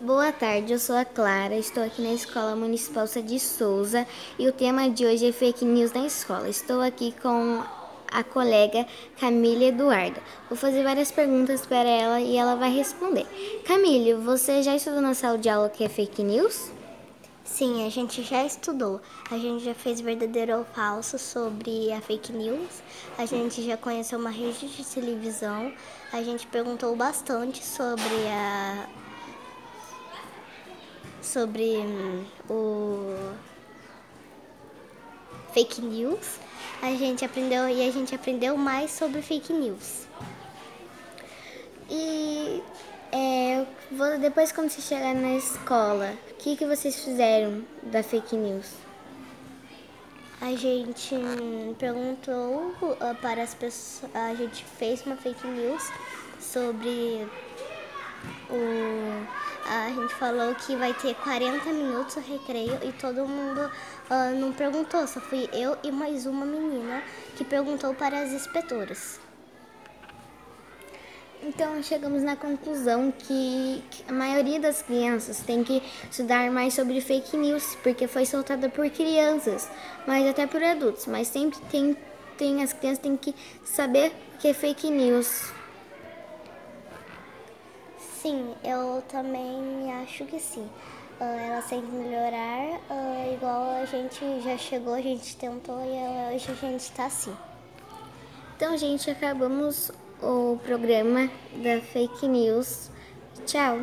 Boa tarde, eu sou a Clara, estou aqui na Escola Municipal de Souza e o tema de hoje é fake news na escola. Estou aqui com a colega Camila Eduarda. Vou fazer várias perguntas para ela e ela vai responder. Camille, você já estudou na sala de aula que é fake news? Sim, a gente já estudou. A gente já fez verdadeiro ou falso sobre a fake news. A gente já conheceu uma rede de televisão. A gente perguntou bastante sobre a sobre o fake news. A gente aprendeu e a gente aprendeu mais sobre fake news. E é, depois quando você chegar na escola, o que, que vocês fizeram da fake news? A gente perguntou uh, para as pessoas, a gente fez uma fake news sobre o a gente falou que vai ter 40 minutos o recreio e todo mundo uh, não perguntou, só fui eu e mais uma menina que perguntou para as inspetoras. Então chegamos na conclusão que a maioria das crianças tem que estudar mais sobre fake news, porque foi soltada por crianças, mas até por adultos. Mas sempre tem, tem as crianças têm que saber que é fake news. Sim, eu também acho que sim. Uh, elas têm que melhorar, uh, igual a gente já chegou, a gente tentou e hoje a gente está assim. Então, gente, acabamos o programa da fake news. Tchau!